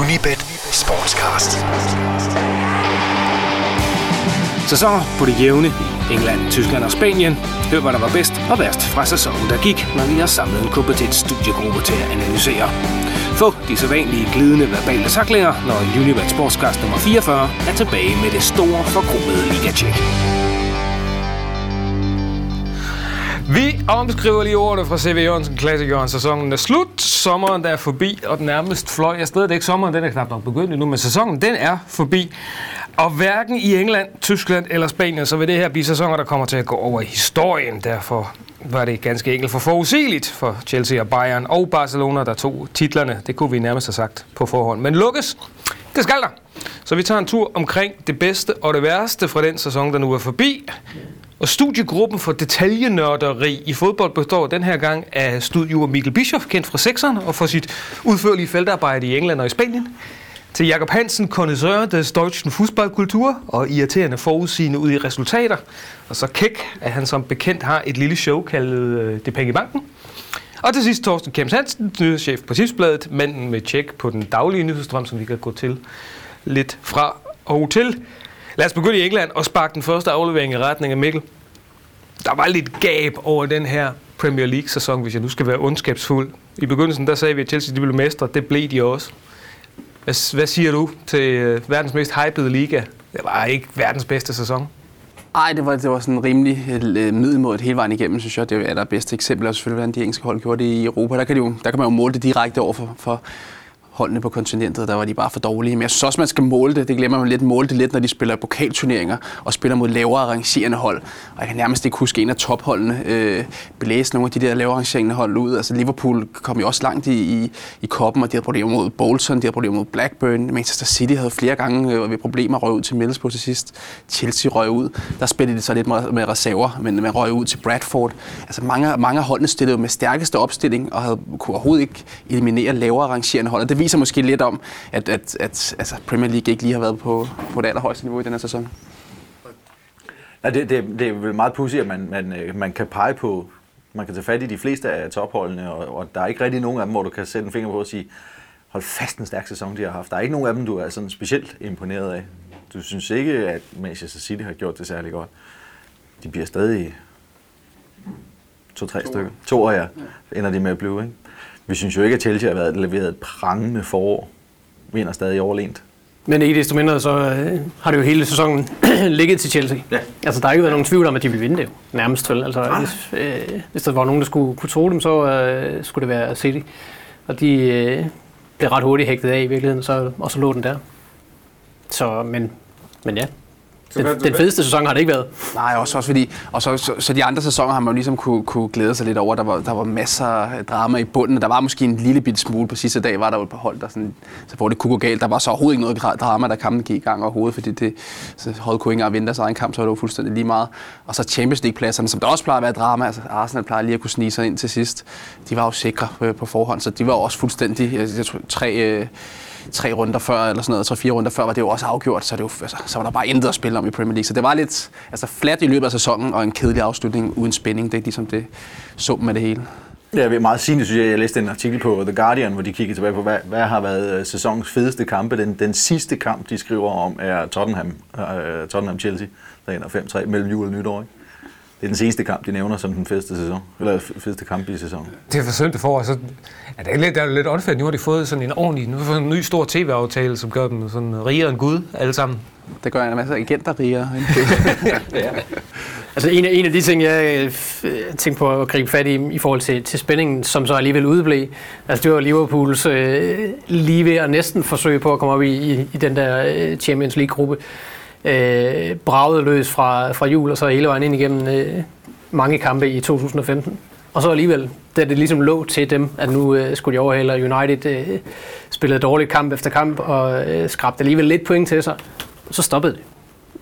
Unibet Sportscast. Sæsoner på det jævne i England, Tyskland og Spanien. Hør, hvad der var bedst og værst fra sæsonen, der gik, når vi har samlet en kompetent studiegruppe til at analysere. Få de sædvanlige glidende verbale taklinger, når Unibet Sportscast nummer 44 er tilbage med det store forkrummede liga-check. Vi omskriver lige ordene fra C.V. Jørgensen, klassikeren. Sæsonen er slut, sommeren der er forbi, og den nærmest fløj. Jeg Det det ikke, sommeren den er knap nok begyndt endnu, men sæsonen den er forbi. Og hverken i England, Tyskland eller Spanien, så vil det her blive sæsoner, der kommer til at gå over i historien. Derfor var det ganske enkelt for forudsigeligt for Chelsea og Bayern og Barcelona, der tog titlerne. Det kunne vi nærmest have sagt på forhånd. Men lukkes, det skal der. Så vi tager en tur omkring det bedste og det værste fra den sæson, der nu er forbi. Og studiegruppen for detaljenørderi i fodbold består den her gang af studio Mikkel Bischoff, kendt fra sekseren og for sit udførlige feltarbejde i England og i Spanien. Til Jakob Hansen, kondensør des deutschen Fußballkultur og irriterende forudsigende ud i resultater. Og så kæk, at han som bekendt har et lille show kaldet øh, Det Penge i Banken. Og til sidst Thorsten Kemps Hansen, nyhedschef på Tipsbladet, manden med tjek på den daglige nyhedsstrøm, som vi kan gå til lidt fra og til. Lad os begynde i England og sparke den første aflevering i retning af Mikkel. Der var lidt gab over den her Premier League-sæson, hvis jeg nu skal være ondskabsfuld. I begyndelsen der sagde vi, at Chelsea de blev mestre. Det blev de også. Hvad, hvad siger du til øh, verdens mest hypede liga? Det var ikke verdens bedste sæson. Nej, det var, det var sådan rimelig øh, middelmådet hele vejen igennem, synes jeg. Det er der bedste eksempel, og selvfølgelig, hvordan de engelske hold gjorde det i Europa. Der kan, de jo, der kan man jo måle det direkte over for, for holdene på kontinentet, der var de bare for dårlige. Men jeg synes også, man skal måle det. Det glemmer man lidt. Måle det lidt, når de spiller pokalturneringer og spiller mod lavere arrangerende hold. Og jeg kan nærmest ikke huske en af topholdene øh, blæse nogle af de der lavere arrangerende hold ud. Altså Liverpool kom jo også langt i, i, i koppen, og de havde problemer mod Bolton, de havde problemer mod Blackburn. Manchester City havde flere gange øh, ved problemer røg ud til Middlesbrough til sidst. Chelsea røg ud. Der spillede de så lidt med, med reserver, men man røg ud til Bradford. Altså mange, mange af holdene stillede med stærkeste opstilling og havde, kunne overhovedet ikke eliminere lavere arrangerende hold. Og det viser måske lidt om, at, at, at altså Premier League ikke lige har været på, på det allerhøjeste niveau i den her sæson. Ja, det, det, det er vel meget pudsigt, at man, man, øh, man kan pege på, man kan tage fat i de fleste af topholdene, og, og der er ikke rigtig nogen af dem, hvor du kan sætte en finger på og sige, hold fast en stærk sæson, de har haft. Der er ikke nogen af dem, du er sådan specielt imponeret af. Du synes ikke, at Manchester City har gjort det særlig godt. De bliver stadig to-tre stykker. To år, ja. Ender de med at blive, ikke? Vi synes jo ikke, at Chelsea har været leveret et prangende forår. Vinder stadig overlænt. Men ikke desto mindre, så øh, har det jo hele sæsonen ligget til Chelsea. Ja. Altså, der har ikke været nogen tvivl om, at de ville vinde det jo. Nærmest vel. Altså, hvis, øh, hvis der var nogen, der skulle kunne tro dem, så øh, skulle det være City. Og de øh, blev ret hurtigt hægtet af i virkeligheden, så, og så lå den der. Så, men, men ja, den, den fedeste sæson har det ikke været. Nej, også, også fordi, og så, så, så, de andre sæsoner har man jo ligesom kunne, kunne glæde sig lidt over. Der var, der var masser af drama i bunden. Der var måske en lille bitte smule på sidste dag, var der jo et par hold, der sådan, så hvor det kunne gå galt. Der var så overhovedet ikke noget drama, der kampen gik i gang overhovedet, fordi det, så holdet kunne ikke engang vinde deres egen kamp, så var det jo fuldstændig lige meget. Og så Champions League-pladserne, som der også plejer at være drama. Altså Arsenal plejer lige at kunne snige sig ind til sidst. De var jo sikre på, på forhånd, så de var også fuldstændig, jeg, jeg tror, tre, øh, tre runder før, eller sådan noget, tre-fire runder før, var det jo også afgjort, så, det jo, altså, så var der bare intet at spille om i Premier League. Så det var lidt altså, flat i løbet af sæsonen, og en kedelig afslutning uden spænding. Det er ligesom det summen med det hele. Ja, det er meget sigende, synes jeg. Jeg læste en artikel på The Guardian, hvor de kiggede tilbage på, hvad, hvad har været øh, sæsonens fedeste kampe. Den, den sidste kamp, de skriver om, er Tottenham, øh, uh, Tottenham-Chelsea, der ender 5-3 mellem jul og nytår. Ikke? Det er den seneste kamp, de nævner som den fedeste, sæson, eller fedeste kamp i sæsonen. Det er for synd, det får. Altså, ja, det er lidt, det er lidt åndfærdigt. Nu har de fået sådan en ordentlig, nu har en ny stor tv-aftale, som gør dem sådan rigere end Gud, alle sammen. Det gør en masse agenter rigere. ja. Altså en af, en af de ting, jeg øh, tænkte på at gribe fat i i forhold til, til spændingen, som så alligevel udeblev, altså det var Liverpools øh, lige ved at næsten forsøge på at komme op i, i, i den der øh, Champions League-gruppe. Øh, braget løs fra, fra jul og så hele vejen ind igennem øh, mange kampe i 2015. Og så alligevel, da det ligesom lå til dem, at nu øh, skulle de overhale, og United øh, spillede dårligt kamp efter kamp, og øh, skrabte alligevel lidt point til sig, så stoppede det.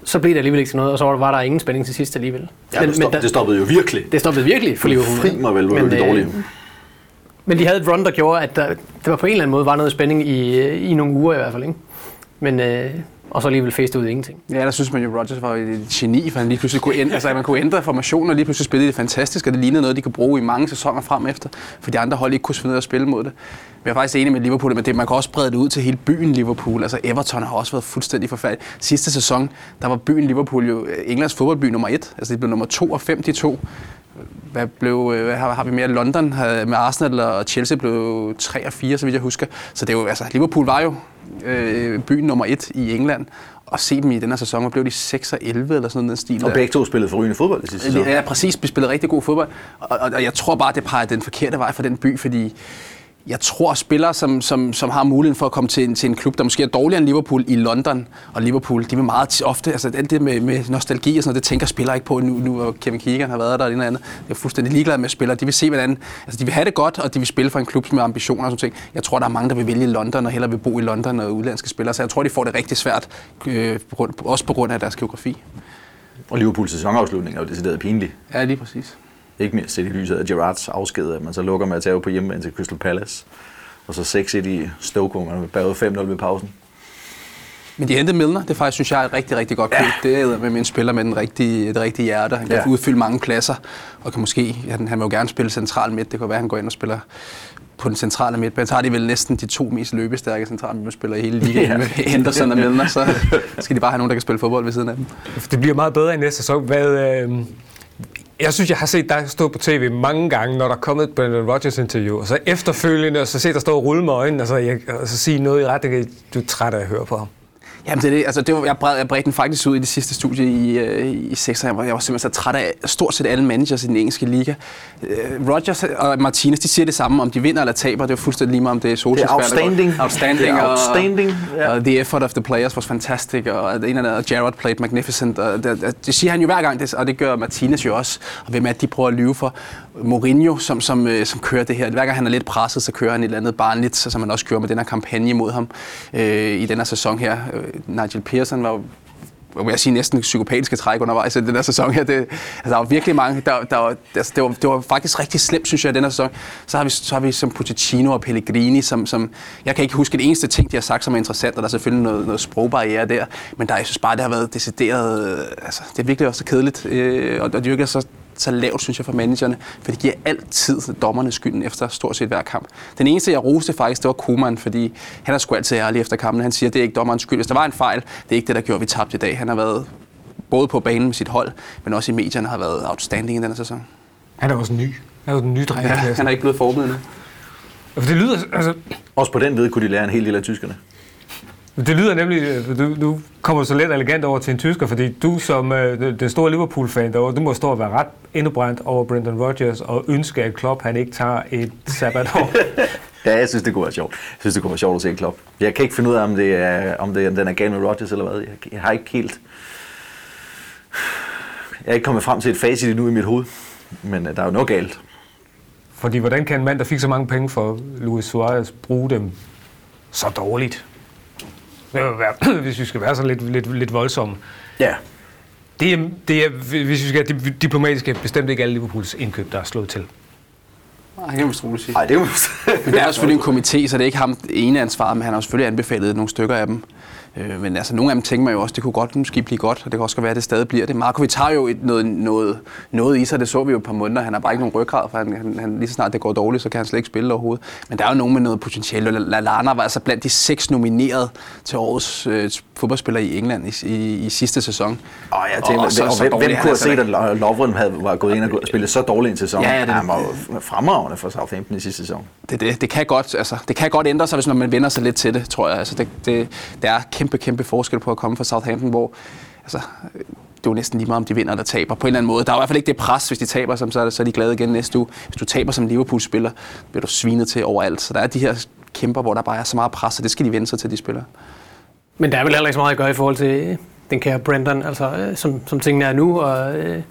Så blev det alligevel ikke til noget, og så var der ingen spænding til sidst alligevel. Ja, men, det, stop, men, det stoppede jo virkelig. Det stoppede virkelig for Liverpool. Fri mig vel, hvor men, det dårligt. Øh, men de havde et run, der gjorde, at der, der var på en eller anden måde var noget spænding i, i nogle uger i hvert fald. Ikke? Men, øh, og så alligevel faced ud i ingenting. Ja, der synes man jo, Rodgers var et geni, for han lige pludselig kunne ændre, altså, man kunne ændre formationen, og lige pludselig spillede det fantastisk, og det lignede noget, de kunne bruge i mange sæsoner frem efter, for de andre hold ikke kunne finde ud af at spille mod det. Men jeg er faktisk enig med Liverpool, men det, man kan også brede det ud til hele byen Liverpool. Altså Everton har også været fuldstændig forfærdelig. Sidste sæson, der var byen Liverpool jo øh, Englands fodboldby nummer et. Altså det blev nummer to og fem, de to. Hvad blev, øh, hvad har, har vi mere? London øh, med Arsenal og Chelsea blev 3 og 4, så vidt jeg husker. Så det er jo, altså, Liverpool var jo øh, byen nummer et i England og se dem i den her sæson, og blev de 6 og 11 eller sådan noget stil. Og begge to spillede forrygende fodbold i sidste sæson. Ja, præcis. Vi spillede rigtig god fodbold. Og, og, og jeg tror bare, det peger den forkerte vej for den by, fordi jeg tror, spillere, som, som, som har muligheden for at komme til en, til en klub, der måske er dårligere end Liverpool i London, og Liverpool, de vil meget ofte, altså alt det med, med nostalgi og sådan noget, det tænker spillere ikke på nu, nu hvor Kevin Keegan har været der og det andet. Jeg er fuldstændig ligeglad med spillere. De vil se, hvordan, altså de vil have det godt, og de vil spille for en klub med ambitioner og sådan ting. Jeg tror, der er mange, der vil vælge London og hellere vil bo i London og udlandske spillere, så jeg tror, de får det rigtig svært, øh, også på grund af deres geografi. Og Liverpools sæsonafslutning er jo decideret pinlig. Ja, lige præcis. Ikke mere set i lyset af Gerrards afsked, at man så lukker med at tage på hjemme til Crystal Palace. Og så 6-1 i Stoke, hvor man er bagud 5-0 ved pausen. Men de hentede Milner, det faktisk synes jeg er et rigtig, rigtig godt køb. Ja. Det er med en spiller med den rigtige, det rigtige hjerte. Han kan ja. udfylde mange pladser, og kan måske, han, han vil jo gerne spille central midt. Det kan være, at han går ind og spiller på den centrale midt. Men så har de vel næsten de to mest løbestærke centrale midtspillere i hele ligaen ja. med Henderson og Milner, så skal de bare have nogen, der kan spille fodbold ved siden af dem. Det bliver meget bedre i næste sæson. Hvad, øh, jeg synes, jeg har set dig stå på tv mange gange, når der er kommet et Brendan Rodgers interview, og så efterfølgende, og så se dig stå og rulle med øjnene, og så, jeg, og så sige noget i retning, du er træt af at høre på ham. Jamen det er det. Altså, det var, jeg, bred, jeg bredte den faktisk ud i det sidste studie i, øh, i 6. Jeg var, jeg var simpelthen så træt af stort set alle managers i den engelske liga. Uh, Rodgers og Martinez, de siger det samme, om de vinder eller taber. Det er fuldstændig lige meget, om det er Solskjaer. Det er outstanding. Outstanding. Det er outstanding. Og, yeah. og, the effort of the players was fantastic. Og ene og Gerrard played magnificent. Og det, det, siger han jo hver gang, det, og det gør Martinez jo også. Og hvem er det, de prøver at lyve for? Mourinho, som, som, øh, som kører det her. Hver gang han er lidt presset, så kører han et eller andet barnligt, som han også kører med den her kampagne mod ham øh, i den her sæson her. Nigel Pearson var vil jeg sige, næsten psykopatiske træk undervejs i den her sæson her. Det, altså, der var virkelig mange, der, der altså, det, var, det var faktisk rigtig slemt, synes jeg, i den her sæson. Så har vi, så har vi som Pochettino og Pellegrini, som, som, jeg kan ikke huske det eneste ting, de har sagt, som er interessant, og der er selvfølgelig noget, noget sprogbarriere der, men der, jeg synes bare, det har været decideret, altså, det er virkelig også så kedeligt, øh, og, og det virker så så lavt, synes jeg, for managerne, for det giver altid dommerne skylden efter stort set hver kamp. Den eneste, jeg roste faktisk, det var Koeman, fordi han er sgu altid ærlig efter kampen. Han siger, at det er ikke dommerens skyld. Hvis der var en fejl, det er ikke det, der gjorde, at vi tabte i dag. Han har været både på banen med sit hold, men også i medierne har været outstanding i denne sæson. Han er også ny. Han er jo den nye dreng. Ja, han er ikke blevet forberedt endnu. For det lyder, altså... Også på den led kunne de lære en hel del af tyskerne. Det lyder nemlig, du, du kommer så let elegant over til en tysker, fordi du som øh, den store Liverpool-fan derovre, du må stå og være ret indebrændt over Brendan Rodgers og ønske, at Klopp han ikke tager et sabbatår. ja, jeg synes, det kunne være sjovt. Jeg synes, det kunne være sjovt at se Klopp. Jeg kan ikke finde ud af, om, det er, om det, den er gal med Rodgers eller hvad. Jeg, jeg har ikke helt... Jeg er ikke kommet frem til et facit endnu i mit hoved, men øh, der er jo noget galt. Fordi hvordan kan en mand, der fik så mange penge for Luis Suarez, bruge dem så dårligt? Være, hvis vi skal være så lidt, lidt, lidt voldsomme. Ja. Det er, det er, hvis vi skal være diplomatiske, bestemt ikke alle Liverpools indkøb, der er slået til. Nej, det kan man roligt sige. Nej, det er Men der er selvfølgelig en komité, så det er ikke ham ene ansvar, men han har selvfølgelig anbefalet nogle stykker af dem. Øh, men altså, nogle af dem tænker man jo også, det kunne godt måske blive godt, og det kan også være, at det stadig bliver det. Markovic har jo et, noget, noget, noget i sig, det så vi jo et par måneder. Han har bare ikke nogen ryggrad, for han, han, han, lige så snart det går dårligt, så kan han slet ikke spille overhovedet. Men der er jo nogen med noget potentiale. Lallana var altså blandt de seks nomineret til årets øh, fodboldspiller i England i, i, i sidste sæson. Oh, ja, tænker, og, så, og, så, hvem, hvem kunne have set, at Lovren havde, var gået ind og spillet så dårligt en sæson? Ja, ja, det, han var jo fremragende for Southampton i sidste sæson. Det, det, det, kan godt, altså, det kan godt ændre sig, hvis man vender sig lidt til det, tror jeg. Altså, det, det, det er kæmpe, kæmpe forskel på at komme fra Southampton, hvor altså, det er jo næsten lige meget, om de vinder eller taber på en eller anden måde. Der er i hvert fald ikke det pres, hvis de taber, som, så, er, så er de glade igen næste uge. Hvis du taber som Liverpool-spiller, bliver du svinet til overalt. Så der er de her kæmper, hvor der bare er så meget pres, og det skal de vende sig til, de spillere. Men der er vel heller ikke så meget at gøre i forhold til den kære Brendan, altså øh, som, som tingene er nu, og, øh,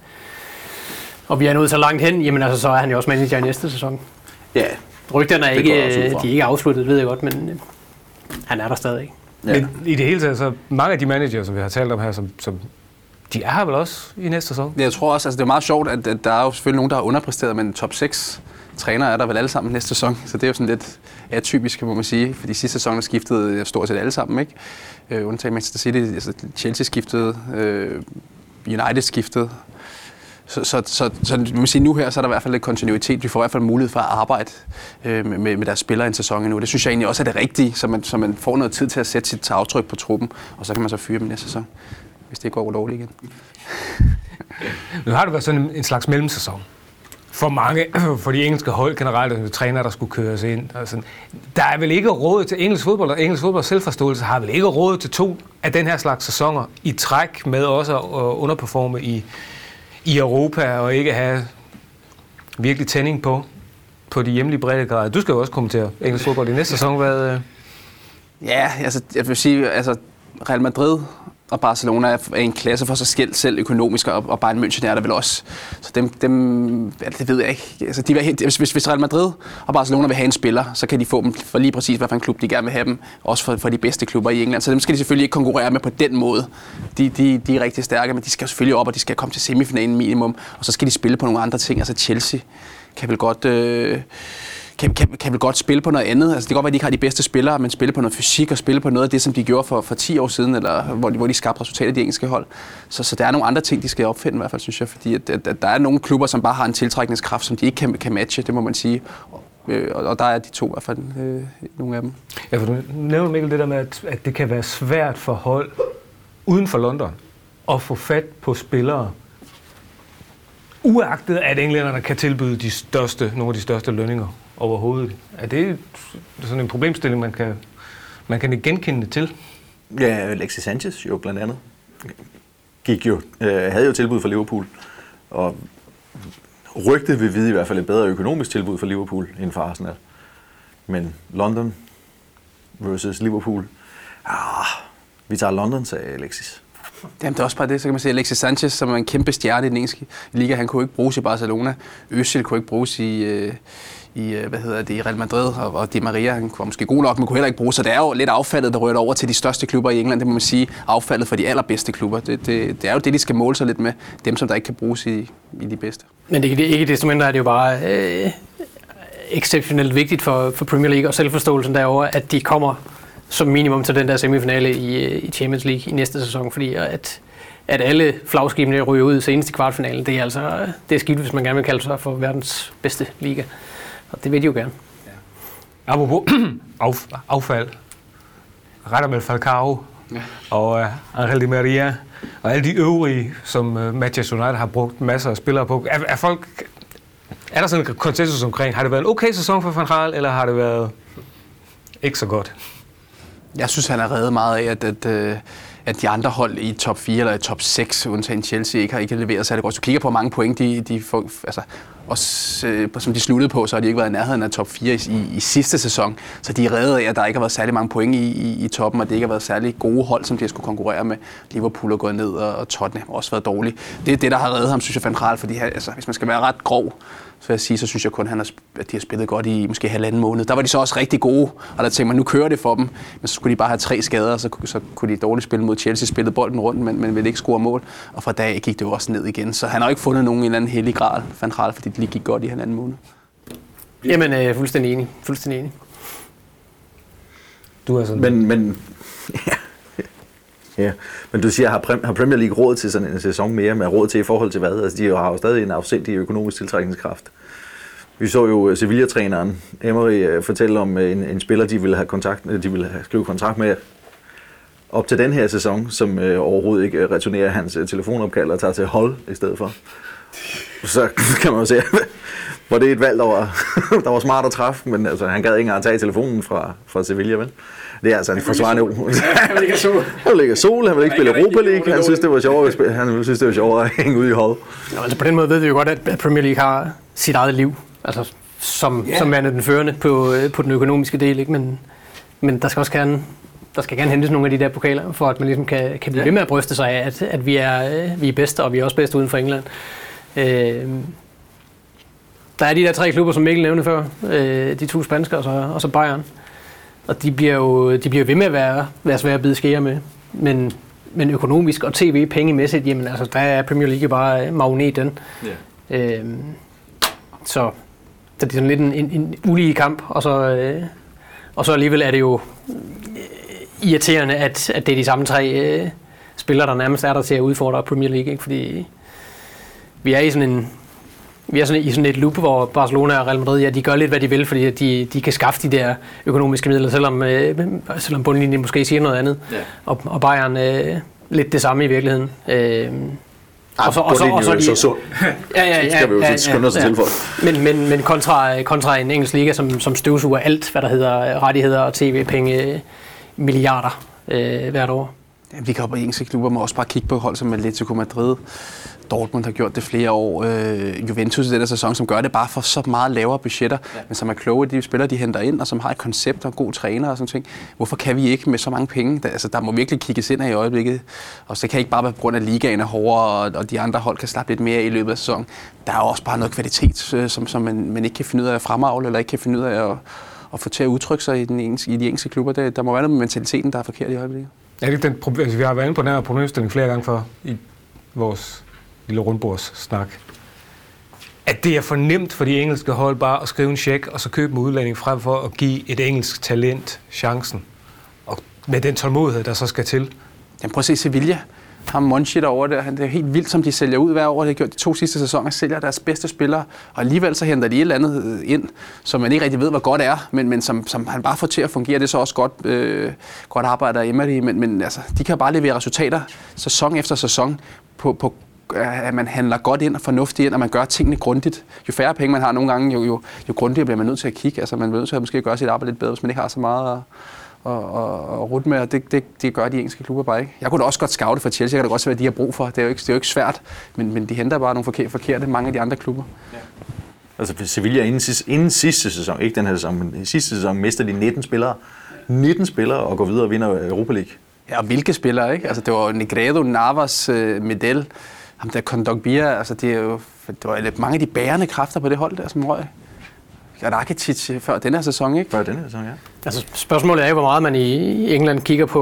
og vi er nået så langt hen, jamen altså, så er han jo også manager i næste sæson. Ja. Rygterne er ikke, de er ikke afsluttet, ved jeg godt, men øh, han er der stadig. Ja. Men i det hele taget, så mange af de manager, som vi har talt om her, som, som de er vel også i næste sæson? Jeg tror også, altså det er meget sjovt, at, at der er jo selvfølgelig nogen, der har underpræsteret, men top 6 træner er der vel alle sammen næste sæson, så det er jo sådan lidt atypisk, må man sige, fordi sidste sæson er skiftet stort set alle sammen, ikke? Øh, undtagen Manchester City, altså Chelsea skiftede, øh, United skiftede, så, så, så, så man må sige, nu her så er der i hvert fald lidt kontinuitet. Vi får i hvert fald mulighed for at arbejde øh, med, med deres spillere en sæson endnu. Det synes jeg egentlig også er det rigtige, så man, så man får noget tid til at sætte sit aftryk på truppen, og så kan man så fyre dem næste sæson, hvis det går dårligt igen. Nu har det været sådan en, en slags mellemsæson for mange, for de engelske hold generelt, og træner, der skulle køres ind. Og sådan. Der er vel ikke råd til engelsk fodbold, og engelsk fodbold selvforståelse har vel ikke råd til to af den her slags sæsoner i træk med også at underperforme i, i Europa og ikke have virkelig tænding på, på de hjemlige breddegrader. Du skal jo også kommentere engelsk fodbold i næste sæson. Hvad, øh? Ja, altså, jeg vil sige, altså Real Madrid og Barcelona er en klasse for sig selv, selv økonomisk, og, og Bayern München er der vel også. Så dem, dem ja, det ved jeg ikke. Altså, de vil, hvis, hvis Real Madrid og Barcelona vil have en spiller, så kan de få dem for lige præcis, hvad for en klub de gerne vil have dem. Også for, for de bedste klubber i England. Så dem skal de selvfølgelig ikke konkurrere med på den måde. De, de, de er rigtig stærke, men de skal selvfølgelig op, og de skal komme til semifinalen minimum. Og så skal de spille på nogle andre ting. Altså Chelsea kan vel godt... Øh, kan, kan, kan vel godt spille på noget andet. Altså, det kan godt være, at de ikke har de bedste spillere, men spille på noget fysik og spille på noget af det, som de gjorde for, for 10 år siden, eller hvor de, hvor de skabte resultater i de engelske hold. Så, så der er nogle andre ting, de skal opfinde i hvert fald, synes jeg, fordi at, at, at der er nogle klubber, som bare har en tiltrækningskraft, som de ikke kan, kan matche, det må man sige. Øh, og, og der er de to i hvert fald øh, nogle af dem. Ja, for du nævner Mikkel det der med, at, at det kan være svært for hold uden for London at få fat på spillere, uagtet at englænderne kan tilbyde de største, nogle af de største lønninger overhovedet. Er det sådan en problemstilling, man kan, man kan genkende det til? Ja, Alexis Sanchez jo blandt andet gik jo, øh, havde jo tilbud for Liverpool, og rygtet vil vide i hvert fald et bedre økonomisk tilbud for Liverpool end for Arsenal. Men London versus Liverpool, ah, vi tager London, sagde Alexis. Jamen, det er også bare det, så kan man sige, Alexis Sanchez, som er en kæmpe stjerne i den engelske liga, han kunne ikke bruges i Barcelona. Özil kunne ikke bruges i, øh, i, øh, hvad hedder det, i Real Madrid, og, og Di Maria, han var måske god nok, men kunne heller ikke bruge, så det er jo lidt affaldet, der rører over til de største klubber i England, det må man sige, affaldet for de allerbedste klubber. Det, det, det er jo det, de skal måle sig lidt med, dem som der ikke kan bruges i, i de bedste. Men det, det, ikke desto mindre er det jo bare øh, exceptionelt vigtigt for, for Premier League og selvforståelsen derover, at de kommer som minimum til den der semifinale i, øh, i Champions League i næste sæson, fordi at, at alle flagskibene ryger ud senest i kvartfinalen, det er altså øh, det er skidt, hvis man gerne vil kalde sig for verdens bedste liga. Og det vil de jo gerne. Ja. Apropos af, affald. Radamel Falcao ja. og uh, Angel Di Maria og alle de øvrige, som uh, Manchester United har brugt masser af spillere på. Er, er, folk, er der sådan en konsensus omkring, har det været en okay sæson for Van Gaal, eller har det været ikke så godt? Jeg synes, han har reddet meget af, at, at, øh, at de andre hold i top 4 eller i top 6, undtagen Chelsea, ikke har ikke leveret særlig godt. Hvis du kigger på, hvor mange point de, de får, altså, også, øh, som de sluttede på, så har de ikke været i nærheden af top 4 i, i, i sidste sæson. Så de er reddet af, at der ikke har været særlig mange point i, i, i toppen, og det ikke har været særlig gode hold, som de har skulle konkurrere med. Liverpool er gået ned, og, Tottenham har også været dårlig. Det er det, der har reddet ham, synes jeg, Van fordi altså, hvis man skal være ret grov, så vil jeg sige, så synes jeg kun, han har, at de har spillet godt i måske halvanden måned. Der var de så også rigtig gode, og der tænkte man, nu kører det for dem, men så skulle de bare have tre skader, så, så kunne de dårligt spille mod Chelsea, spillede bolden rundt, men, men ville ikke score mål. Og fra dag gik det jo også ned igen. Så han har ikke fundet nogen en eller anden hellig gral, Van Gaal, fordi det lige gik godt i halvanden måned. Jamen, øh, fuldstændig enig. Fuldstændig enig. Du er sådan... Men, men ja. Ja, men du siger, har, har Premier League råd til sådan en sæson mere, med råd til i forhold til hvad? Altså, de har jo stadig en afsindig økonomisk tiltrækningskraft. Vi så jo øh, Sevilla-træneren Emery øh, fortælle om øh, en, en spiller, de ville have kontakt, de ville have skrive kontrakt med op til den her sæson, som øh, overhovedet ikke returnerer hans telefonopkald og tager til hold i stedet for. Så kan man jo se, hvor det er et valg, der var, der var smart at træffe, men altså, han gad ikke engang tage telefonen fra, fra Sevilla, vel? Det er altså en forsvarende ord. Han vil ikke sol. Han vil ikke sol, han vil ikke spille Europa League. Han synes, det var sjovt at, han synes, det var sjovt at hænge ud i hold. Ja, altså på den måde ved vi jo godt, at Premier League har sit eget liv. Altså som, yeah. som er den førende på, øh, på den økonomiske del. Ikke? Men, men der skal også gerne der skal gerne hentes nogle af de der pokaler, for at man ligesom kan, kan blive ja. ved med at bryste sig af, at, at vi, er, øh, vi er bedst, og vi er også bedst uden for England. Øh, der er de der tre klubber, som Mikkel nævnte før. Øh, de to spanske og så, og så Bayern. Og de bliver jo de bliver ved med at være, være svære at bide skære med. Men, men økonomisk og tv-pengemæssigt, jamen altså, der er Premier League bare magneten. Yeah. Øh, så så det er sådan lidt en, en, en ulige kamp, og så, øh, og så alligevel er det jo øh, irriterende, at, at det er de samme tre øh, spillere, der nærmest er der til at udfordre Premier League, ikke? fordi vi er i sådan en vi er sådan i sådan et loop, hvor Barcelona og Real Madrid, ja, de gør lidt, hvad de vil, fordi de, de kan skaffe de der økonomiske midler, selvom, øh, selvom bundlinjen måske siger noget andet. Ja. Og, og Bayern øh, lidt det samme i virkeligheden. Øh, og så, og så, og så, og så, så sund. Ja, ja, ja, skal vi jo ja, skynde os ja, til for. Men, men, men kontra, kontra en engelsk liga, som, som støvsuger alt, hvad der hedder rettigheder og tv-penge, milliarder øh, hvert år. Ja, vi kan op i engelske klubber, må også bare kigge på hold som Atletico Madrid, Dortmund har gjort det flere år. Øh, Juventus i denne sæson, som gør det bare for så meget lavere budgetter, ja. men som er kloge, de spillere, de henter ind, og som har et koncept og en god træner og sådan ting. Hvorfor kan vi ikke med så mange penge? Der, altså, der må virkelig kigges ind af i øjeblikket. Og så kan ikke bare være på grund af, ligaen er hårdere, og, og de andre hold kan slappe lidt mere i løbet af sæsonen. Der er også bare noget kvalitet, øh, som, som man, man ikke kan finde ud af at fremavle, eller ikke kan finde ud af at, at få til at udtrykke sig i, den engelske, i de engelske klubber. Der, der må være noget med mentaliteten, der er forkert i øjeblikket. Er det er den, altså, vi har været inde på den her problemstilling flere gange før i vores lille rundbordssnak, at det er for nemt for de engelske hold bare at skrive en check og så købe en udlænding frem for at give et engelsk talent chancen. Og med den tålmodighed, der så skal til. Jamen prøv at se Sevilla. Ham Monchi derovre der, det er helt vildt, som de sælger ud hver år. Det har gjort de to sidste sæsoner, sælger deres bedste spillere, og alligevel så henter de et eller andet øh, ind, som man ikke rigtig ved, hvor godt er, men, men som, som han bare får til at fungere. Det er så også godt, øh, godt arbejde af Emery, men, men altså, de kan bare levere resultater sæson efter sæson på, på at man handler godt ind og fornuftigt ind, og man gør tingene grundigt. Jo færre penge man har nogle gange, jo, jo, jo grundigere bliver man nødt til at kigge. Altså man bliver nødt til at måske gøre sit arbejde lidt bedre, hvis man ikke har så meget at, at, at, at rute med, og det, det, det gør de engelske klubber bare ikke. Jeg kunne da også godt scoute for Chelsea, jeg kan da godt se, hvad de har brug for. Det er jo ikke, det er jo ikke svært, men, men de henter bare nogle forkerte, forkerte mange af de andre klubber. Ja. Altså Sevilla inden, inden sidste sæson, ikke den her sæson, men sidste sæson mister de 19 spillere. 19 spillere og går videre og vinder Europa League. Ja, og hvilke spillere, ikke? Altså, det var Negredo, Navas, uh, Medel, ham der Kondogbia, altså det er jo, det var mange af de bærende kræfter på det hold der, som røg. Rakitic før den her sæson, ikke? Før den her sæson, ja. Altså, spørgsmålet er jo, hvor meget man i England kigger på,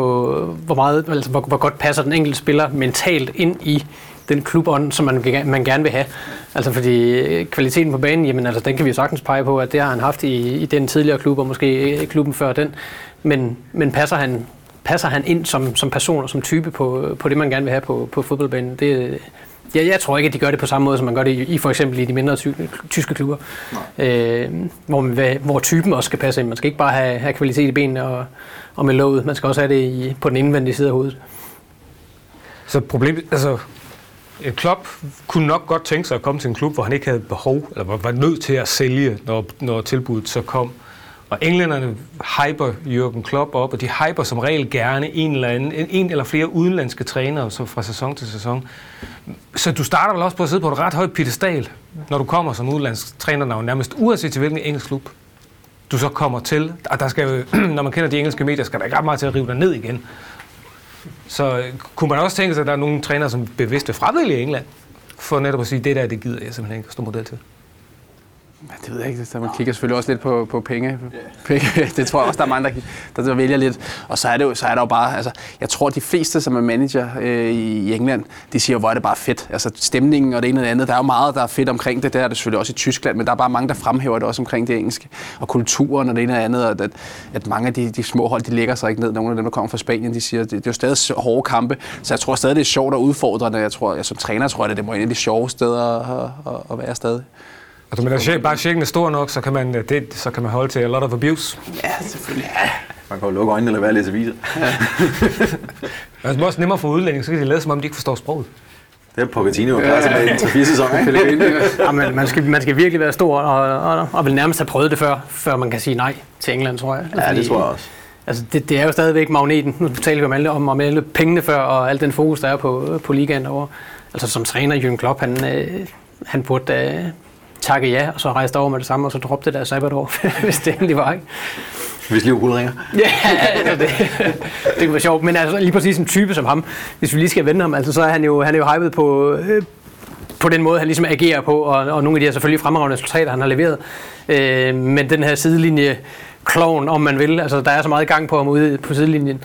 hvor, meget, altså, hvor, hvor godt passer den enkelte spiller mentalt ind i den klubånd, som man, man gerne vil have. Altså fordi kvaliteten på banen, jamen altså, den kan vi jo sagtens pege på, at det har han haft i, i den tidligere klub, og måske i klubben før den. Men, men passer han passer han ind som, som person og som type på, på det, man gerne vil have på, på fodboldbanen? Det, ja, jeg tror ikke, at de gør det på samme måde, som man gør det i, i for eksempel i de mindre ty, tyske klubber, øh, hvor, man, hvor typen også skal passe ind. Man skal ikke bare have, have kvalitet i benene og, og med låget, man skal også have det i, på den indvendige side af hovedet. Så problemet, altså Klopp kunne nok godt tænke sig at komme til en klub, hvor han ikke havde behov, eller var, var nødt til at sælge, når, når tilbuddet så kom. Og englænderne hyper Jürgen Klopp op, og de hyper som regel gerne en eller, anden, en eller flere udenlandske trænere så fra sæson til sæson. Så du starter vel også på at sidde på et ret højt pedestal, når du kommer som udenlandsk træner, nærmest uanset til hvilken engelsk klub du så kommer til. Og der skal, når man kender de engelske medier, skal der ikke ret meget til at rive dig ned igen. Så øh, kunne man også tænke sig, at der er nogle trænere, som bevidst vil fravælge England, for netop at sige, det der, det gider jeg simpelthen ikke at stå model til. Det ved jeg ikke. Så man kigger selvfølgelig også lidt på, på penge. penge. Det tror jeg også, der er mange, der, der vælger lidt. Og så er, det jo, så er der jo bare, altså, jeg tror, de fleste, som er manager øh, i England, de siger, hvor er det bare fedt. Altså stemningen og det ene og det andet. Der er jo meget, der er fedt omkring det. Der er det selvfølgelig også i Tyskland, men der er bare mange, der fremhæver det også omkring det engelske. Og kulturen og det ene og det andet. Og at, at mange af de, de små hold, de lægger sig ikke ned. Nogle af dem, der kommer fra Spanien, de siger, det, det er jo stadig hårde kampe. Så jeg tror stadig, det er sjovt og udfordrende. Jeg tror, jeg som træner tror jeg, det, det må en af de sjove steder at, at, at være stadig. Altså, men er bare checken er stor nok, så kan, man, det, så kan man holde til a lot of abuse. Ja, selvfølgelig. Ja. Man kan jo lukke øjnene eller være lidt aviser. Ja. det er også nemmere for udlændinge, så kan de lade som om, de ikke forstår sproget. Det er Pochettino klar til med en 3-4 sæson, ja, men man, skal, man skal virkelig være stor og, og, og vil nærmest have prøvet det før, før man kan sige nej til England, tror jeg. Ja, det tror jeg også. Altså, det, det er jo stadigvæk magneten. Nu taler vi om alle, om, om alle pengene før, og al den fokus, der er på, på ligaen over. Altså, som træner, Jürgen Klopp, han, øh, han burde øh, takke ja, og så rejste over med det samme, og så droppe det der sabbatår, hvis det endelig var, ikke? Hvis liv ringer. ja, altså det, det kunne være sjovt. Men altså lige præcis en type som ham, hvis vi lige skal vende ham, altså, så er han jo, han er jo hypet på, øh, på den måde, han ligesom agerer på, og, og nogle af de her selvfølgelig fremragende resultater, han har leveret. Øh, men den her sidelinje clown, om man vil, altså der er så meget gang på ham ude på sidelinjen,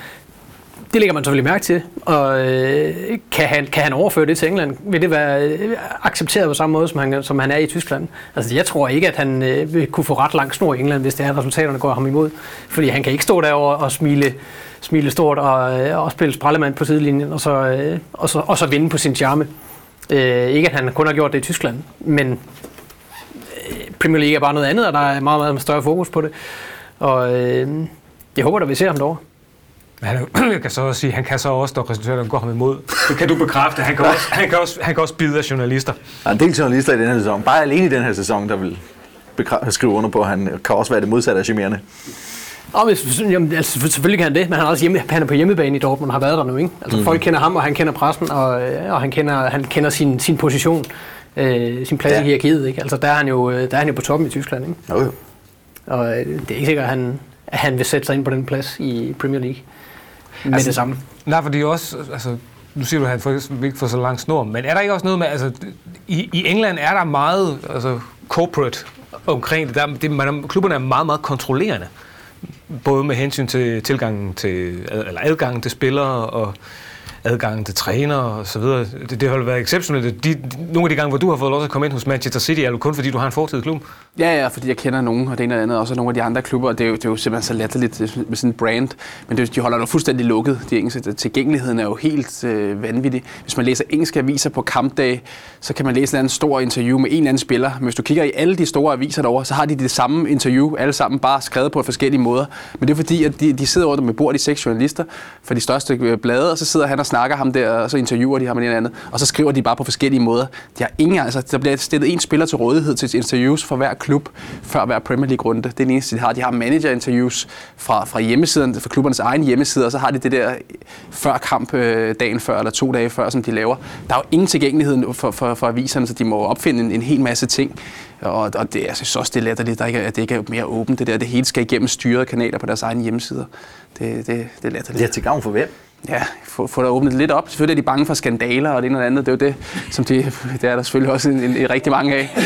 det lægger man selvfølgelig mærke til, og øh, kan, han, kan han overføre det til England? Vil det være øh, accepteret på samme måde, som han, som han er i Tyskland? Altså, jeg tror ikke, at han øh, vil kunne få ret lang snor i England, hvis det er, at resultaterne går ham imod. Fordi han kan ikke stå derovre og smile, smile stort og, øh, og spille sprallemand på sidelinjen, og så, øh, og, så, og så vinde på sin charme. Øh, ikke, at han kun har gjort det i Tyskland, men øh, Premier League er bare noget andet, og der er meget, meget større fokus på det. Og øh, jeg håber, at vi ser ham derovre. Men han, jeg kan så også sige, han kan så også, når resultaterne går ham imod. Det kan du bekræfte. Han kan også, han kan også, han kan også bide af journalister. Der er en del journalister i den her sæson, bare alene i den her sæson, der vil bekræ- skrive under på, at han kan også være det modsatte af charmerende. Og hvis, jamen, altså, selvfølgelig kan han det, men han er også hjemme, han er på hjemmebane i Dortmund og har været der nu. Ikke? Altså, mm. Folk kender ham, og han kender pressen, og, øh, og han kender, han kender sin, sin position, øh, sin plads ja. Ja. i hierarkiet. Ikke? Altså, der, er han jo, øh, der er han jo på toppen i Tyskland. Ikke? Jo, jo. Og øh, det er ikke sikkert, at han, at han vil sætte sig ind på den plads i Premier League med Altså, det samme. Nej, fordi også, altså, nu siger du, at han for ikke får så lang snor, men er der ikke også noget med, altså, i, i England er der meget altså, corporate omkring det. Der, det man, klubberne er meget, meget kontrollerende. Både med hensyn til tilgangen til, eller adgangen til spillere og adgangen til trænere og så videre. Det, det har jo været exceptionelt. De, de, nogle af de gange, hvor du har fået lov til at komme ind hos Manchester City, er det kun fordi, du har en fortid i klubben. Ja, ja, fordi jeg kender nogen, og det ene og andet, også nogle af de andre klubber, og det er jo, det er jo simpelthen så latterligt med sådan en brand, men det, de holder jo fuldstændig lukket, de engelske. Tilgængeligheden er jo helt øh, vanvittig. Hvis man læser engelske aviser på kampdag, så kan man læse en eller anden stor interview med en eller anden spiller, men hvis du kigger i alle de store aviser derovre, så har de det samme interview, alle sammen bare skrevet på forskellige måder. Men det er fordi, at de, de sidder over med bord, de seks journalister for de største øh, blade, og så sidder han og snakker ham der, og så interviewer de ham eller andet, og så skriver de bare på forskellige måder. De har ingen, altså, der bliver stillet en spiller til rådighed til interviews for hver klub, før hver Premier League-runde. Det er den eneste, de har. De har manager-interviews fra, fra hjemmesiden, fra klubbernes egen hjemmeside, og så har de det der før kamp, øh, dagen før eller to dage før, som de laver. Der er jo ingen tilgængelighed for, for, for aviserne, så de må opfinde en, en hel masse ting. Og, og det, altså, jeg synes også, det er latterligt, der ikke, er- at det ikke er mere åbent. Det der, det hele skal igennem styrede kanaler på deres egne hjemmesider. Det, det, det er latterligt. Det er til gavn for hvem? Ja, få, få der åbnet lidt op. Selvfølgelig er de bange for skandaler og det ene og det andet. Det er jo det, som de, det er der selvfølgelig også en, en, en rigtig mange af.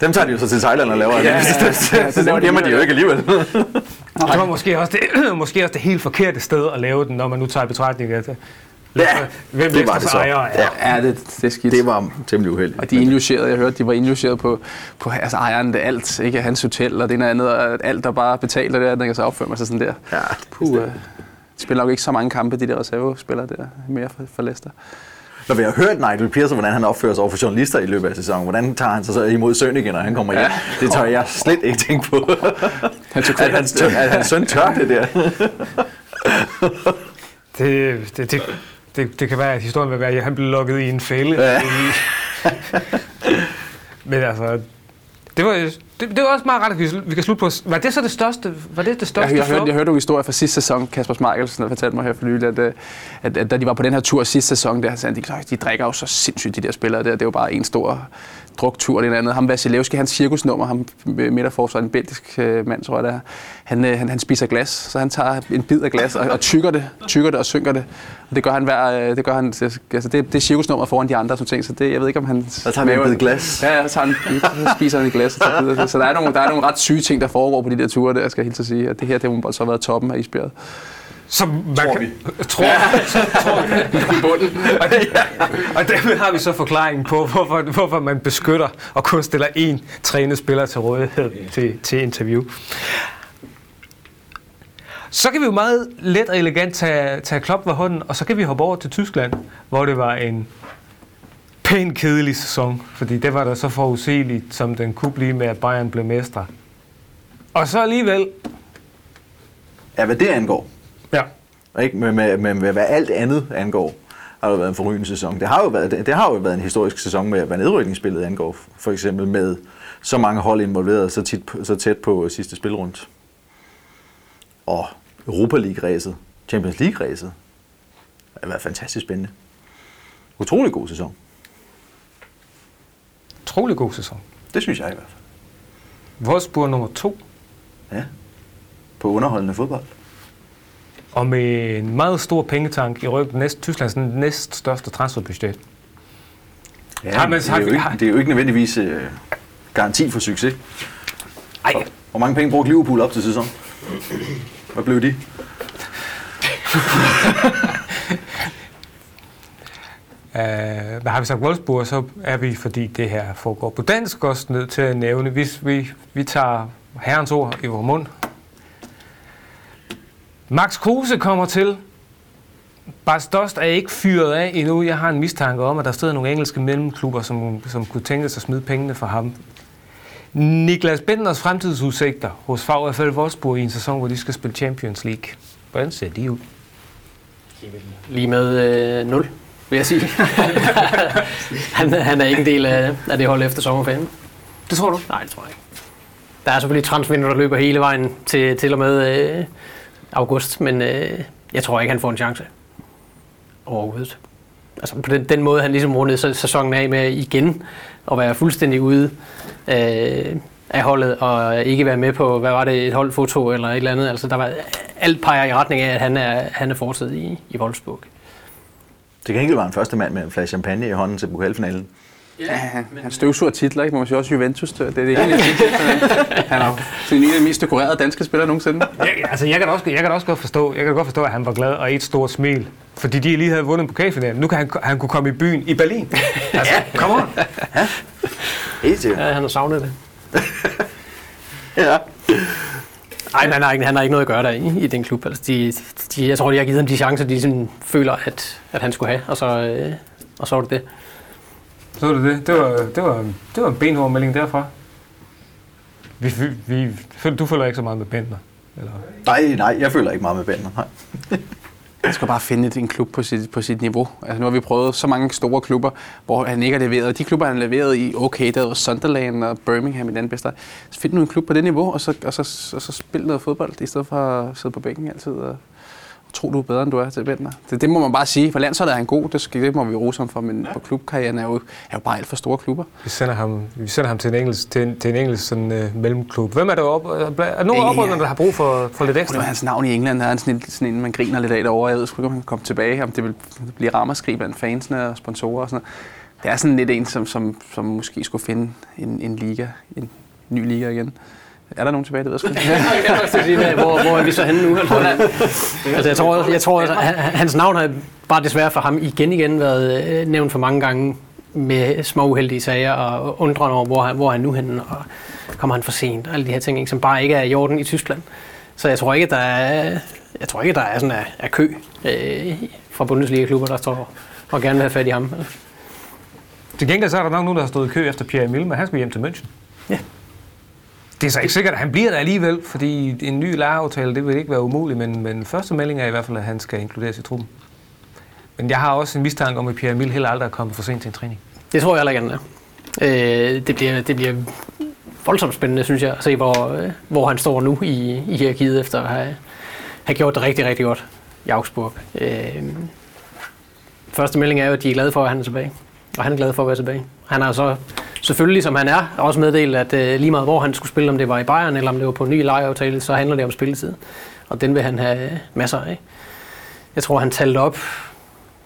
Dem tager de jo så til Thailand og laver ja, ja, ja. det. Så dem gemmer de jo ikke alligevel. Det var måske også det, måske også det helt forkerte sted at lave den, når man nu tager i betragtning, at Ja, hvem det var det så. ejere er. Ja. Ja, det, det er skidt. Det var temmelig uheldigt. Og de er indlogeret, jeg hørte, de var indlogeret på, på altså ejeren af alt, ikke hans hotel og det ene og andet, og alt der bare betaler det, der kan så opføre mig sig sådan der. Ja, Puh, øh, de spiller nok ikke så mange kampe, de der reservespillere der, mere for, for Leicester. Når vi har hørt Nigel Pearson, hvordan han opfører sig over for journalister i løbet af sæsonen, hvordan tager han sig så imod søn igen, når han kommer hjem? Det tør jeg slet ikke tænke på. Han tog At hans, tør, at hans søn tør det der. Det, det, det, det, det kan være, at historien vil være, at han blev lukket i en fælde. Ja. Men altså, det var, det, det var også meget ret, at vi, vi kan slutte på. Var det så det største? Var det det Jeg, største jeg, hørte, flop? jeg hørte nogle historier fra sidste sæson, Kasper Schmeichel der fortalte mig her for nylig, at, øh, at, at, da de var på den her tur sidste sæson, der, sagde de, de drikker jo så sindssygt, de der spillere der. Det er jo bare en stor druktur, det andet. Ham Vasilevski, hans cirkusnummer, ham midterforsvar, en belgisk øh, mand, tror jeg det er, han, øh, han, han spiser glas, så han tager en bid af glas og, og tykker det, tykker det og synker det. Og det gør han hver, øh, det gør han, altså det, det er cirkusnummer foran de andre, sådan ting, så det, jeg ved ikke, om han... Så tager vi en bid glas. Ja, ja, så, tager han, så spiser han et glas og tager bid af det. Så der er, nogle, der er nogle ret syge ting, der foregår på de der ture, der skal jeg helt at sige, at det her, det må så have været toppen af isbjerget. Som man Tror kan, vi. Tror, tror vi. I bunden. Og, det, og dermed har vi så forklaringen på, hvorfor, hvorfor man beskytter og kun stiller én trænet spiller til rådighed til, til interview. Så kan vi jo meget let og elegant tage, tage klop ved hånden, og så kan vi hoppe over til Tyskland, hvor det var en pæn kedelig sæson, fordi det var der så forudsigeligt, som den kunne blive med, at Bayern blev mestre. Og så alligevel, Ja, hvad det angår. Ja, Ikke? Men med, med, med hvad alt andet angår, har det været en forrygende sæson. Det har, jo været, det, det har jo været en historisk sæson med, hvad nedrykningsspillet angår. For eksempel med så mange hold involveret så, tit, så tæt på sidste spilrunde. Og Europa League-ræset, Champions League-ræset, har været fantastisk spændende. Utrolig god sæson. utrolig god sæson. Det synes jeg i hvert fald. Wolfsburg nummer to, Ja. På underholdende fodbold. Og med en meget stor pengetank i ryggen, næst, Tysklands næst største transferbudget. Ja, Har man det, er jo ikke, det er jo ikke nødvendigvis øh, garanti for succes. Ej, Hvor mange penge brugte Liverpool op til sæsonen? Hvad blev de? Uh, hvad har vi sagt Wolfsburg, så er vi, fordi det her foregår på dansk, også nødt til at nævne, hvis vi, vi tager herrens ord i vores mund. Max Kruse kommer til. Bas Dost er ikke fyret af endnu. Jeg har en mistanke om, at der sidder nogle engelske mellemklubber, som, som kunne tænke sig at smide pengene for ham. Niklas Bentners fremtidsudsigter hos VfL Wolfsburg i en sæson, hvor de skal spille Champions League. Hvordan ser de ud? Lige med øh, 0, vil jeg sige. han, han er ikke en del af, af det hold efter sommerferien. Det tror du? Nej, det tror jeg ikke. Der er selvfølgelig transfervindue, der løber hele vejen til, til og med øh, august, men øh, jeg tror ikke, han får en chance overhovedet. Altså på den, den måde, han ligesom rundede sæsonen af med igen at være fuldstændig ude øh, af holdet og ikke være med på, hvad var det, et holdfoto eller et eller andet. Altså der var, alt peger i retning af, at han er, han er fortsat i, i Wolfsburg. Til gengæld var han første mand med en flaske champagne i hånden til pokalfinalen. Ja, han, han støvsuger titler, ikke? Må man sige også Juventus. Det er det hele. han er en af de mest dekorerede danske spillere nogensinde. Ja, altså, jeg kan, også, jeg kan også godt forstå, jeg kan godt forstå, at han var glad og et stort smil. Fordi de lige havde vundet pokalfinalen. Nu kan han, han kunne komme i byen i Berlin. Altså, kom on. Ja. Helt sikkert. Ja, han har savnet det. Ja. Nej, han har, ikke, han har ikke noget at gøre der i, i den klub. Altså, de, de, jeg tror, de har givet ham de chancer, de sådan føler, at, at han skulle have, og så, øh, og så var det det. Så var det det. Var, det var, det var en benhård melding derfra. Vi, vi, vi, du følger ikke så meget med Bentner? Eller? Nej, nej, jeg føler ikke meget med Bender. Nej. Han skal bare finde en klub på sit, på sit niveau. Altså, nu har vi prøvet så mange store klubber, hvor han ikke har leveret. De klubber, han har leveret i, okay, der var Sunderland og Birmingham i den bedste. Så find nu en klub på det niveau, og så, og så, og så spil noget fodbold, i stedet for at sidde på bænken altid og tro, du er bedre, end du er til Bentner. Det, det må man bare sige. For landsholdet er han god, det, skal, det må vi rose ham for, men på klubkarrieren er jo, er jo bare alt for store klubber. Vi sender ham, vi sender ham til en engelsk, til en, til en engelsk sådan, øh, mellemklub. Hvem er der op? Er nogen Ingen, opryderne, der har brug for, for lidt Det ekstra? hans navn i England, er sådan en, sådan en, man griner lidt af derovre. Jeg ved sgu ikke, om han kan komme tilbage, om det vil blive rammerskrig blandt fansene og sponsorer og sådan noget. Det er sådan lidt en, som, som, som måske skulle finde en, en liga, en ny liga igen. Er der nogen tilbage, det ved jeg sgu ikke. hvor, hvor er vi så henne nu? Altså, altså jeg tror, jeg tror at han- hans navn har bare desværre for ham igen igen været øh, nævnt for mange gange med små uheldige sager og undrende over, hvor han, hvor er han nu henne, og kommer han for sent, og alle de her ting, ikke, som bare ikke er i orden i Tyskland. Så jeg tror ikke, der er, jeg tror ikke, der er sådan er, er kø øh, fra Bundesliga-klubber, der står og gerne vil have fat i ham. Til gengæld så er der nok nogen, der har stået i kø efter Pierre Emil, men han skal hjem til München. Ja. Det er så ikke sikkert, at han bliver der alligevel, fordi en ny lejeaftale, det vil ikke være umuligt, men, men første melding er i hvert fald, at han skal inkluderes i truppen. Men jeg har også en mistanke om, at Pierre Emil heller aldrig er kommet for sent til en træning. Det tror jeg heller ikke, han er. Øh, det, bliver, det bliver voldsomt spændende, synes jeg, at se, hvor, øh, hvor han står nu i, i hierarkiet, efter at have, have gjort det rigtig, rigtig godt i Augsburg. Øh, første melding er jo, at de er glade for, at han er tilbage. Og han er glad for at være tilbage. Han har så selvfølgelig, som han er, også meddelt, at øh, lige meget hvor han skulle spille, om det var i Bayern eller om det var på en ny lejeaftale, så handler det om spilletid. Og den vil han have øh, masser af. Jeg tror, han talte op,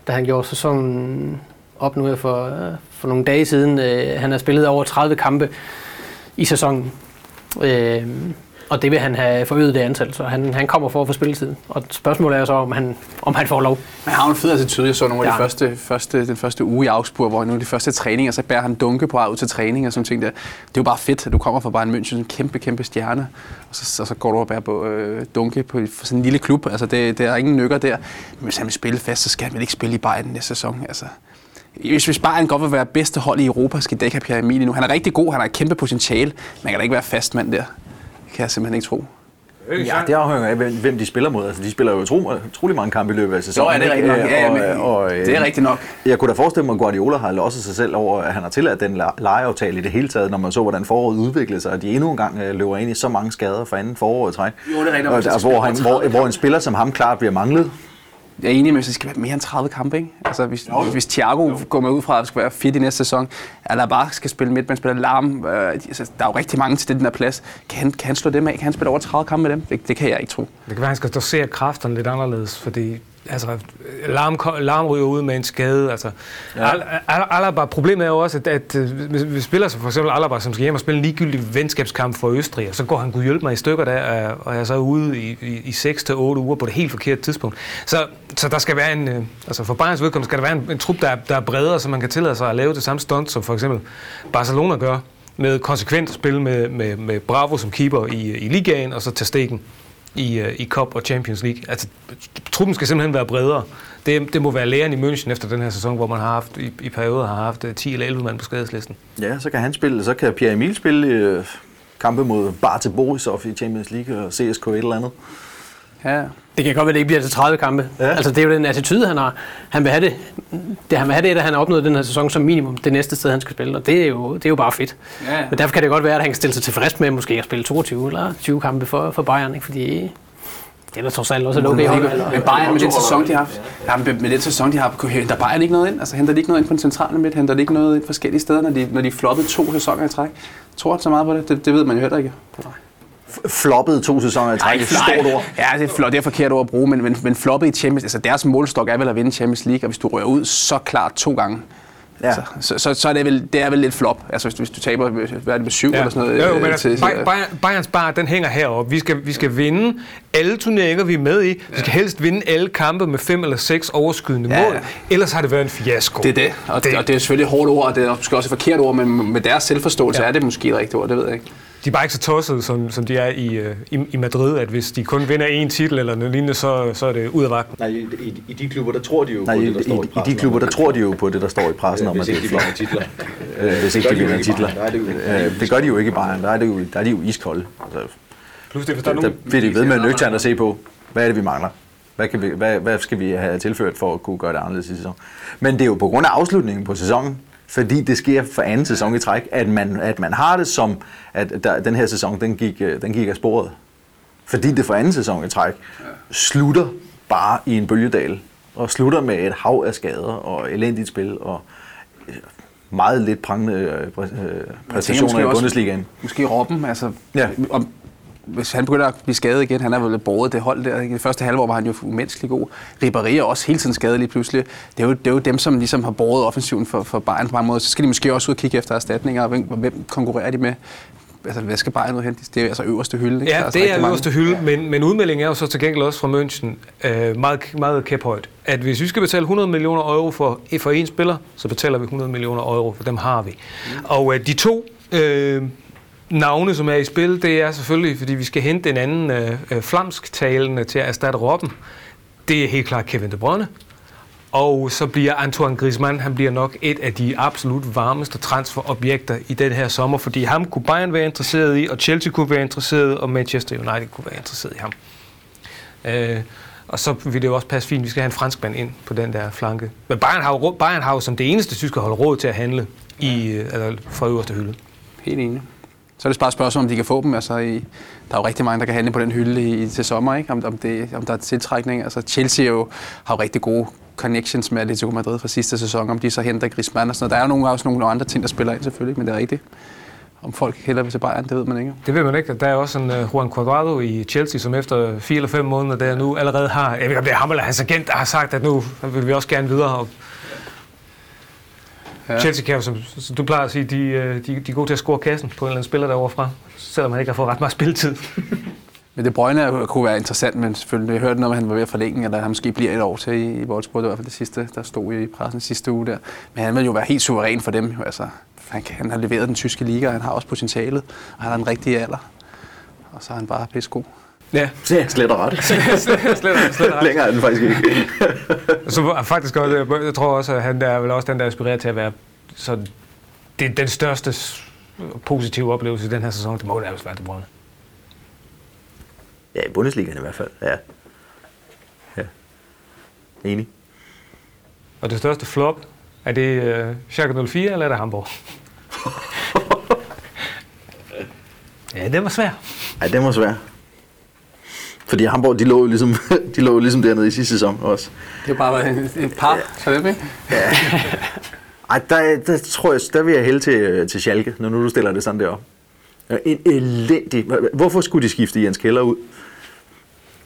da han gjorde sæsonen op nu her for, øh, for nogle dage siden. Øh, han har spillet over 30 kampe i sæsonen. Øh, og det vil han have forøget det antal, så han, han kommer for at få spilletid. Og spørgsmålet er så, om han, om han får lov. Men har en fed attitude. Jeg så nogle af Ja. de første, første, den første uge i Augsburg, hvor nu de første træninger, så bærer han dunke på ud til træning og sådan ting der. Det er jo bare fedt, at du kommer fra Bayern München, en kæmpe, kæmpe stjerne, og så, og så går du og bærer på øh, dunke på, for sådan en lille klub. Altså, det, det er ingen nykker der. Men hvis han vil spille fast, så skal han vel ikke spille i Bayern næste sæson. Altså, hvis, hvis Bayern godt vil være bedste hold i Europa, skal det ikke have Pierre Emil nu. Han er rigtig god, han har et kæmpe potentiale, men han kan da ikke være fast mand der. Det kan jeg simpelthen ikke tro. Ja, det afhænger af, hvem, de spiller mod. Altså, de spiller jo utro, utrolig mange kampe i løbet af sæsonen. Jo, ja, det er rigtigt nok. Ja, Og- men, og, øh, det er rigtigt nok. Jeg kunne da forestille mig, at Guardiola har losset sig selv over, at han har tilladt den le- lejeaftale i det hele taget, når man så, hvordan foråret udviklede sig, og de endnu en gang øh, løber ind i så mange skader for anden forår i træk. Jo, det er rigtigt. Og, de der, hvor, han, hvor, hvor en spiller som ham klart bliver manglet. Jeg er enig med, at det skal være mere end 30 kampe, ikke? Altså, hvis, jo. hvis Thiago går med ud fra, at det skal være fit i næste sæson, eller bare skal spille midt, man spiller larm, øh, altså, der er jo rigtig mange til den der plads. Kan han, kan han slå dem af? Kan han spille over 30 kampe med dem? Det, det kan jeg ikke tro. Det kan være, at han skal dosere kræfterne lidt anderledes, fordi altså, larm, larm ryger ud med en skade. Altså, ja. Al, Al, Alaba, problemet er jo også, at, at øh, vi spiller så for eksempel Alaba, som skal hjem og spille en ligegyldig venskabskamp for Østrig, og så går han kunne hjælpe mig i stykker der, og jeg er så ude i, i, i 6-8 uger på det helt forkerte tidspunkt. Så, så der skal være en, øh, altså for Bayerns vedkommende skal der være en, en trup, der er, der er bredere, så man kan tillade sig at lave det samme stunt, som for eksempel Barcelona gør, med konsekvent spil med, med, med Bravo som keeper i, i ligaen, og så tage stegen i, øh, i Cup og Champions League. Altså, truppen skal simpelthen være bredere. Det, det må være læren i München efter den her sæson, hvor man har haft, i, i perioder har haft øh, 10 eller 11 mand på skadeslisten. Ja, så kan han spille, så kan Pierre Emil spille øh, kampe mod Barte Borisov i Champions League og CSK et eller andet. Ja. Det kan godt være, at det ikke bliver til 30 kampe. Ja. Altså, det er jo den attitude, han har. Han vil have det, det han vil have det, at han har opnået den her sæson som minimum det næste sted, han skal spille. Og det er jo, det er jo bare fedt. Ja. Men derfor kan det godt være, at han kan stille sig tilfreds med måske at spille 22 eller 20 kampe for, for Bayern. Ikke? Fordi det er da trods alt også et okay hold. Men Bayern med den sæson, de har haft, ja, med, med den sæson, de har henter Bayern ikke noget ind? Altså henter de ikke noget ind på den centrale midt? Henter de ikke noget ind forskellige steder, når de, når de floppede to sæsoner i træk? Tror du så meget på det? det? Det ved man jo heller ikke. Nej floppet to sæsoner i træk. Det er et stort ord. Ja, det er, flot, det er forkert ord at bruge, men, men, men floppet i Champions, altså deres målstok er vel at vinde Champions League, og hvis du rører ud så klart to gange, Ja. Så, så, så, så er det, vel, det er vel lidt flop. Altså hvis du, hvis du taber hvad er det med syv ja. eller sådan noget. Jo, jo men øh, til, Bayern, Bayerns bar, den hænger heroppe. Vi skal, vi skal vinde alle turneringer, vi er med i. Vi skal ja. helst vinde alle kampe med fem eller seks overskydende ja. mål. Ellers har det været en fiasko. Det er det. Og det, og det er selvfølgelig et hårdt ord, og det er måske også et forkert ord, men med deres selvforståelse ja. er det måske et rigtigt ord, det ved jeg ikke de er bare ikke så tossede, som, som de er i, øh, i, i Madrid, at hvis de kun vinder én titel eller noget lignende, så, så er det ud af vagten. Nej, i, i, i de klubber, der tror de jo Nej, på det, der står i, i pressen. I de klubber, der tror de jo på det, der står i pressen om, at det er flot. titler. Øh, hvis ikke de vinder titler. Det gør de jo ikke i Bayern. Der er, det jo, der er de jo iskolde. Altså, Plus det, hvis der, er nogen, der bliver de ved med nøgtern at se på, hvad er det, vi mangler. Hvad, kan vi, hvad, hvad skal vi have tilført for at kunne gøre det anderledes i sæsonen? Men det er jo på grund af afslutningen på sæsonen, fordi det sker for anden sæson i træk, at man, at man har det som, at der, den her sæson, den gik, øh, den gik af sporet. Fordi det for anden sæson i træk slutter bare i en bølgedal, og slutter med et hav af skader og elendigt spil, og øh, meget lidt prangende øh, præstationer i Bundesligaen. Måske Robben, altså ja. om, hvis han begynder at blive skadet igen, han er vel båret det hold der. I det første halvår var han jo umenneskelig god. Ribéry er også hele tiden skadet lige pludselig. Det er jo, det er jo dem, som ligesom har båret offensiven for, for Bayern på mange måder. Så skal de måske også ud og kigge efter erstatninger. Hvem, hvem konkurrerer de med? altså, hvad skal Bayern ud hen? Det er altså øverste hylde. Ikke? Ja, altså det er øverste hylde, men, men udmeldingen er jo så til gengæld også fra München øh, meget, meget kæphøjt. At hvis vi skal betale 100 millioner euro for, for en spiller, så betaler vi 100 millioner euro, for dem har vi. Mm. Og øh, de to øh, navne, som er i spil, det er selvfølgelig, fordi vi skal hente en anden øh, øh flamsktalende til at erstatte Robben. Det er helt klart Kevin De Bruyne. Og så bliver Antoine Griezmann, han bliver nok et af de absolut varmeste transferobjekter i den her sommer, fordi ham kunne Bayern være interesseret i, og Chelsea kunne være interesseret, og Manchester United kunne være interesseret i ham. Øh, og så vil det jo også passe fint, vi skal have en franskmand ind på den der flanke. Men Bayern har jo, Bayern har jo som det eneste tyske hold råd til at handle i, eller fra øverste hylde. Helt enig. Så er det bare et spørgsmål, om de kan få dem. Altså, i, der er jo rigtig mange, der kan handle på den hylde i, til sommer, ikke? Om, om, det, om der er tiltrækning. Altså, Chelsea jo, har jo rigtig gode connections med Atletico Madrid fra sidste sæson, om de så henter Griezmann og sådan noget. Der er jo nogle, også nogle andre ting, der spiller ind selvfølgelig, men det er rigtigt. Om folk heller vil til Bayern, det ved man ikke. Det ved man ikke. Der er også en uh, Juan Cuadrado i Chelsea, som efter fire eller fem måneder der nu allerede har, jeg ved ikke om det er ham eller hans agent, der har sagt, at nu vil vi også gerne videre. Og Ja. Chelsea kan jo, som, som du plejer at sige, de, øh, de, de er gode til at score kassen på en eller anden spiller derovre fra, selvom man ikke har fået ret meget spilletid. Men det Brøgne kunne være interessant, men selvfølgelig, jeg hørte noget, at han var ved at forlænge, eller han måske bliver et år til i, i Wolfsburg. Det var i hvert fald det sidste, der stod i pressen sidste uge der. Men han vil jo være helt suveræn for dem. Jo. Altså, han, kan, han har leveret den tyske liga, og han har også potentialet, og han har en rigtig alder. Og så er han bare pissegod. Ja. ja slet og ret. slet, slet, ret. Længere er den faktisk ikke. så faktisk også, jeg tror også, at han er vel også den, der er inspireret til at være så det den største positive oplevelse i den her sæson. Det må nærmest være det Bruyne. Ja, i Bundesligaen i hvert fald, ja. Ja. Enig. Og det største flop, er det uh, Schalke 04, eller er det Hamburg? ja, det var svært. Ja, det var svært. Fordi Hamburg, de lå jo ligesom, de lå ligesom dernede i sidste sæson også. Det var bare et, et par, ja. så det ikke? Ja. Ej, der, der, tror jeg, der vil jeg hælde til, til Schalke, når nu du stiller det sådan der op. En elendig... Hvorfor skulle de skifte Jens Keller ud?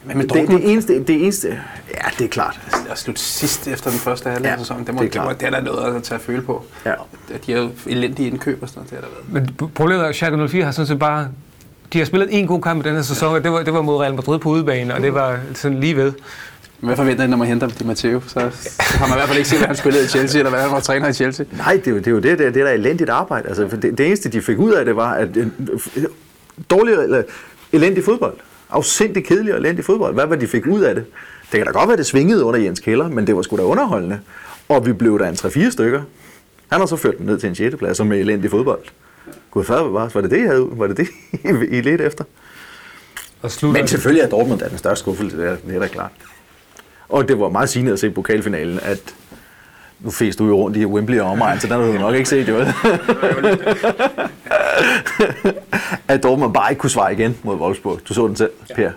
Men med det, det, eneste, det eneste, ja, det er klart. at slutte sidst efter den første halvdel Ja, sæsonen, det, må, det er det, det er der noget at tage at føle på. Ja. De har jo elendige indkøb og sådan noget, det har der været. Men problemet er, at Schalke 04 har sådan set bare... De har spillet en god kamp i den her sæson, og det var, det var mod Real Madrid på udebane, og det var sådan lige ved. Hvad forventer I, når man henter Di Matteo? Så, så har man i hvert fald ikke set, hvad han spillede i Chelsea, eller hvad han var træner i Chelsea. Nej, det er jo det, er jo det, det, er, det er da elendigt arbejde. Altså, det, det eneste, de fik ud af det, var, at øh, dårlig eller elendig fodbold. Afsindig kedelig og elendig fodbold. Hvad var de fik ud af det? Det kan da godt være, det svingede under Jens Keller, men det var sgu da underholdende. Og vi blev der en 3-4 stykker. Han har så ført dem ned til en 6. plads med elendig fodbold. Gud fader bevares, var det det, I havde? Var det det, I ledte efter? Og slutter, Men selvfølgelig er Dortmund er den største skuffelse, det er, det er da klart. Og det var meget sigende at se pokalfinalen, at nu fæste du jo rundt i Wembley og omegn, så den har du nok ikke set, jo. at Dortmund bare ikke kunne svare igen mod Wolfsburg. Du så den selv, Per.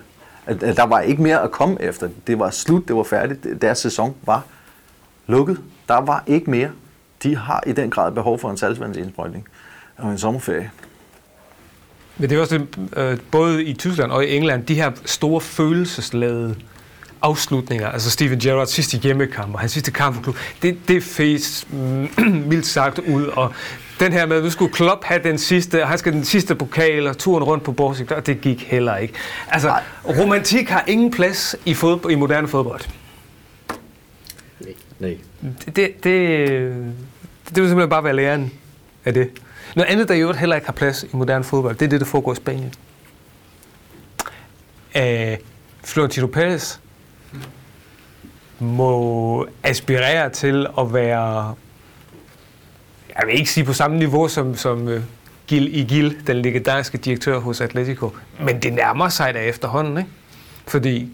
At, at der var ikke mere at komme efter. Det var slut, det var færdigt. Deres sæson var lukket. Der var ikke mere. De har i den grad behov for en salgvandsindsprøjtning og en sommerferie. Men det er også det, øh, både i Tyskland og i England, de her store følelsesladede afslutninger, altså Steven Gerrards sidste hjemmekamp og hans sidste kamp for klub, det, det fæs mm, mildt sagt ud, og den her med, at nu skulle Klopp have den sidste, og han skal den sidste pokal, og turen rundt på Borsig, og det gik heller ikke. Altså, romantik har ingen plads i, fodbold, i moderne fodbold. Nej. Det, det, det, det vil simpelthen bare være læren af det. Noget andet, der i øvrigt heller ikke har plads i moderne fodbold, det er det, der foregår i Spanien. Æh, Florentino Pérez må aspirere til at være, jeg vil ikke sige på samme niveau som, som uh, Gil Igil, den legendariske direktør hos Atletico, men det nærmer sig da efterhånden, ikke? Fordi,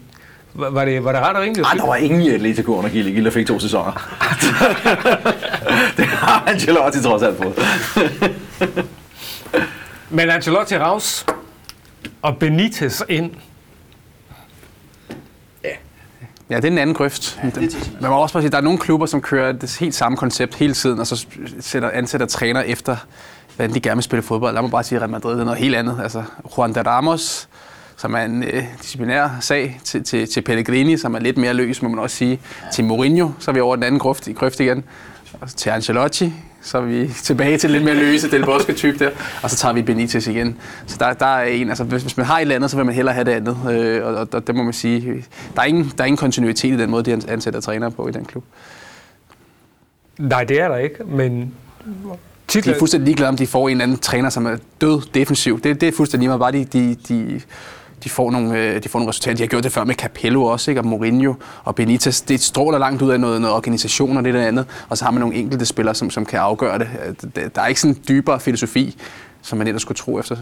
var det, var det ret og rimeligt? Nej, der var ingen i Atletico under Gil, der fik to sæsoner. det har Ancelotti trods alt fået. Men Ancelotti raus og Benitez ind. Ja, det er en anden grøft. Ja, Man må også bare sige, at der er nogle klubber, som kører det helt samme koncept hele tiden, og så sætter, ansætter træner efter, hvordan de gerne vil spille fodbold. Lad mig bare sige, at Real Madrid det er noget helt andet. Altså, Juan de Ramos, som er en øh, disciplinær sag, til, til, til Pellegrini, som er lidt mere løs, må man også sige. Til Mourinho, så er vi over den anden grøft, grøft igen. Og til Ancelotti, så er vi tilbage til lidt mere løse Del Bosque type der. Og så tager vi Benitez igen. Så der, der er en, altså hvis, hvis man har et eller andet, så vil man hellere have det andet. Øh, og, og, og, det må man sige, der er, ingen, der er ingen kontinuitet i den måde, de ansætter trænere på i den klub. Nej, det er der ikke, men De titler, er fuldstændig ligeglade, om de får en eller anden træner, som er død defensiv. Det, det er fuldstændig lige meget. Bare de, de, de, de, får nogle, øh, de får nogle resultater. De har gjort det før med Capello også, ikke? og Mourinho og Benitez. Det stråler langt ud af noget, noget organisation og det der andet. Og så har man nogle enkelte spillere, som, som kan afgøre det. Øh, der er ikke sådan en dybere filosofi, som man ellers skulle tro, efter,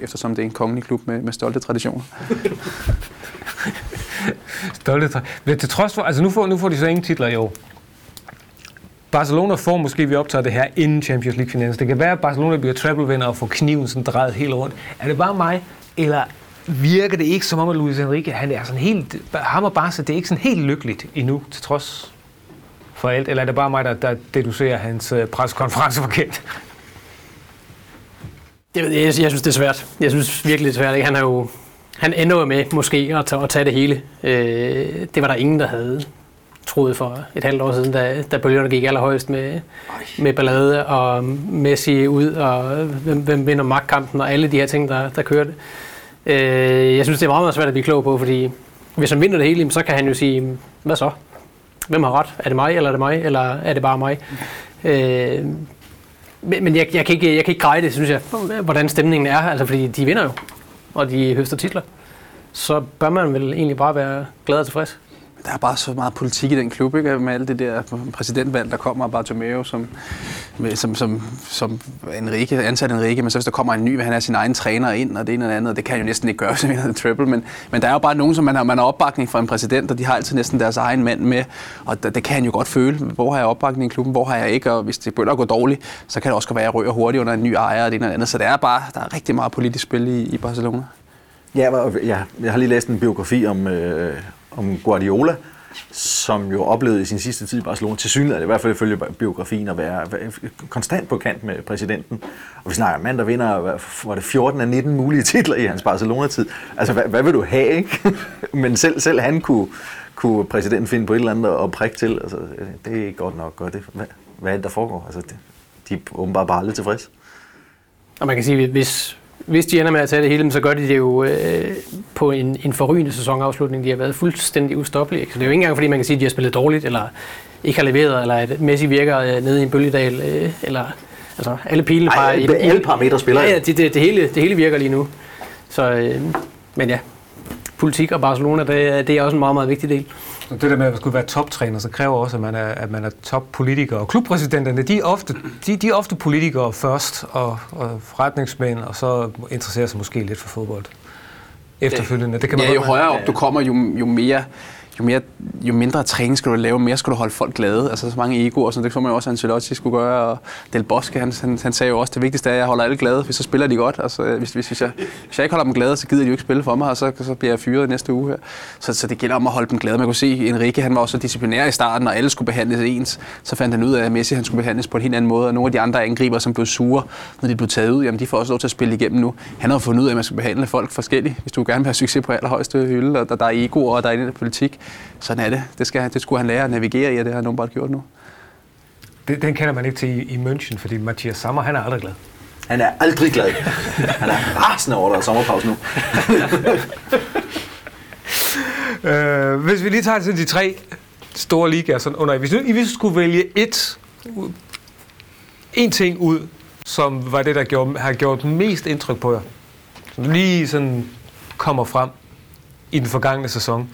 eftersom det er en kongelig klub med, med stolte traditioner. stolte traditioner. Til trods for, altså nu får, nu får de så ingen titler i år. Barcelona får måske, vi optager det her inden Champions League finalen. Det kan være, at Barcelona bliver treble-vinder og får kniven sådan drejet helt rundt. Er det bare mig, eller virker det ikke som om, at Luis Enrique, han er sådan helt, ham og Barca, det er ikke sådan helt lykkeligt endnu, til trods for alt, eller er det bare mig, der, der deducerer hans øh, pressekonference forkert? Jeg, jeg, jeg synes, det er svært. Jeg synes virkelig, det er svært. Ikke? Han er jo han ender jo med måske at tage, at tage det hele. Øh, det var der ingen, der havde troet for et halvt år siden, da, da bølgerne gik allerhøjst med, med ballade og Messi ud, og hvem, hvem vinder magtkampen, og alle de her ting, der, der kørte. Øh, jeg synes, det er meget, meget svært at blive klog på, fordi hvis han vinder det hele, så kan han jo sige, hvad så? Hvem har ret? Er det mig, eller er det mig, eller er det bare mig? Øh, men men jeg, jeg, kan ikke, jeg kan ikke greje det, synes jeg, hvordan stemningen er, altså fordi de vinder jo, og de høster titler. Så bør man vel egentlig bare være glad og tilfreds. Der er bare så meget politik i den klub, ikke? med alt det der præsidentvalg, der kommer af Bartomeu, som, med- som, som, som Enrique, ansat Enrique, men så hvis der kommer en ny, vil han have sin egen træner ind, og det ene eller andet, og det kan jo næsten ikke gøre, som en triple, men, men der er jo bare nogen, som man har, man har opbakning fra en præsident, og de har altid næsten deres egen mand med, og det, det kan han jo godt føle. Hvor har jeg opbakning i klubben, hvor har jeg ikke, og hvis det begynder at gå dårligt, så kan det også godt være, at jeg rører hurtigt under en ny ejer, og det ene eller andet. Så det er bare, der er rigtig meget politisk spil i, i Barcelona. Ja, jeg, jeg har lige læst en biografi om, øh, om Guardiola, som jo oplevede i sin sidste tid i Barcelona, til synligheden, i hvert fald ifølge biografien, at være, konstant på kant med præsidenten. Og vi snakker om mand, der vinder, var det 14 af 19 mulige titler i hans Barcelona-tid. Altså, hvad, hvad vil du have, ikke? Men selv, selv han kunne, kunne præsidenten finde på et eller andet at prikke til. Altså, det er ikke godt nok. Og det, hvad, hvad er det, der foregår? Altså, det, de er åbenbart bare aldrig tilfredse. Og man kan sige, hvis, hvis de ender med at tage det hele, så gør de det jo øh, på en, en forrygende sæsonafslutning. De har været fuldstændig ustoppelige. Så det er jo ikke engang, fordi man kan sige, at de har spillet dårligt, eller ikke har leveret, eller at Messi virker øh, nede i en bølgedal, øh, eller altså alle pilene Ej, peger i- alle parametre spiller Ja, ja det, det, det, hele, det hele virker lige nu. Så, øh, men ja, politik og Barcelona, det, er- det er også en meget, meget vigtig del. Og det der med at skulle være toptræner, så kræver også, at man er, at man er toppolitiker. Og klubpræsidenterne, de er ofte, de, de er ofte politikere først, og, og forretningsmænd, og så interesserer sig måske lidt for fodbold efterfølgende. Det kan man Ja, jo højere op du kommer, jo, jo mere jo, mere, jo mindre træning skal du lave, mere skal du holde folk glade. Altså så mange egoer, og sådan, det får man jo også, at Ancelotti skulle gøre. Og Del Bosque, han, han, han sagde jo også, det vigtigste er, at jeg holder alle glade, hvis så spiller de godt. Altså, hvis, hvis, hvis, jeg, hvis jeg ikke holder dem glade, så gider de jo ikke spille for mig, og så, så bliver jeg fyret næste uge her. Så, så det gælder om at holde dem glade. Man kunne se, Enrique han var også disciplinær i starten, og alle skulle behandles ens. Så fandt han ud af, at Messi han skulle behandles på en helt anden måde, og nogle af de andre angriber, som blev sure, når de blev taget ud, jamen de får også lov til at spille igennem nu. Han har fundet ud af, at man skal behandle folk forskelligt, hvis du gerne vil have succes på allerhøjeste hylde, og der, der er egoer, og der er politik. Sådan er det. Det, skal, det skulle han lære at navigere i, og det har han åbenbart gjort nu. Det, den kender man ikke til i, i München, fordi Mathias Sammer, han er aldrig glad. Han er aldrig glad. Han er rasende over, der er sommerpause nu. Øh, hvis vi lige tager til de tre store ligaer sådan under, hvis nu I hvis I skulle vælge et, en ting ud, som var det, der gjorde, har gjort mest indtryk på jer, som lige sådan kommer frem i den forgangne sæson.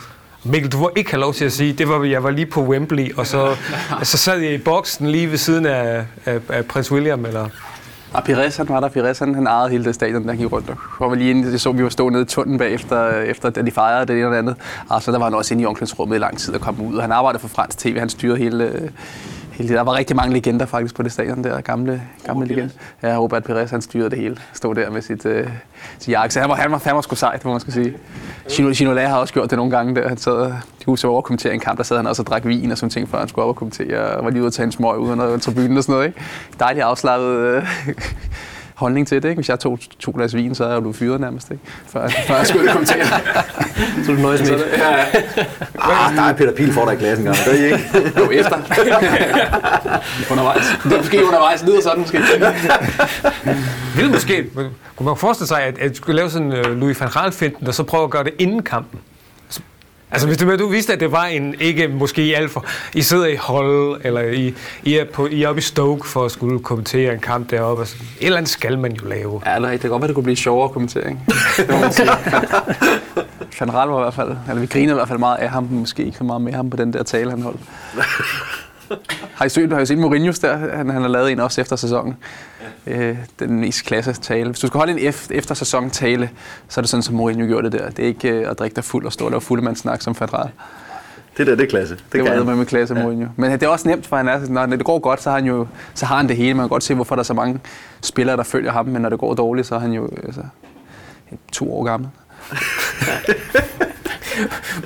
Mikkel, du må ikke have lov til at sige, det var, jeg var lige på Wembley, og så, så sad jeg i boksen lige ved siden af, af, af prins William, eller... Og Pires, han var der. Pires, han, han ejede hele det stadion, der gik rundt. Og var lige inde, det så vi var stå nede i tunnelen bagefter, efter, da de fejrede det ene eller andet. Og så der var han også inde i omklædningsrummet i lang tid og kom ud. Og han arbejdede for fransk tv, han styrede hele, det. Der var rigtig mange legender faktisk på det stadion der, gamle, gamle legender. Ja, Robert Pires, han styrede det hele. Stod der med sit, øh, sit jakke. Så han var, han var, var sgu sejt, må man skal sige. Gino, Ginola har også gjort det nogle gange der. Han sad, de kunne over at kommentere en kamp, der sad han også og drak vin og sådan ting, før han skulle op og kommentere, og var lige ude og tage en smøg uden at tribunen og sådan noget. Ikke? Dejligt afslappet øh, holdning til det. Ikke? Hvis jeg tog to glas vin, så er jeg jo fyret nærmest, ikke? Før, før jeg skulle kommentere. Så du nøjes med. Ah, der er Peter Pil for dig i klassen gang. Det er I ikke. Jo, efter. undervejs. Det er måske undervejs. Det lyder sådan måske. Vil måske, kunne man forestille sig, at, at du skulle lave sådan uh, Louis van Gaal-finten, og så prøve at gøre det inden kampen? Altså, hvis du, du vidste, at det var en, ikke måske i alt for, I sidder i hold, eller I, I, er, på, I er oppe i Stoke for at skulle kommentere en kamp deroppe. Altså, et eller andet skal man jo lave. Ja, rigtigt. Det kan godt være, det kunne blive sjovere kommentering. Van var i hvert fald, eller vi grinede i hvert fald meget af ham, måske ikke så meget med ham på den der tale, han holdt. Har I set, har I set Mourinho's der? Han, han har lavet en også efter sæsonen. Ja. Øh, den mest klasse tale. Hvis du skal holde en efter, efter sæson tale, så er det sådan, som Mourinho gjorde det der. Det er ikke øh, at drikke dig fuld og stå og lave fuldemandssnak som Raal. Det der, det er klasse. Det, Det, kan var med med klasse ja. Mourinho. Men det er også nemt, for han er, når det går godt, så har han jo så har han det hele. Man kan godt se, hvorfor der er så mange spillere, der følger ham. Men når det går dårligt, så er han jo altså, to år gammel.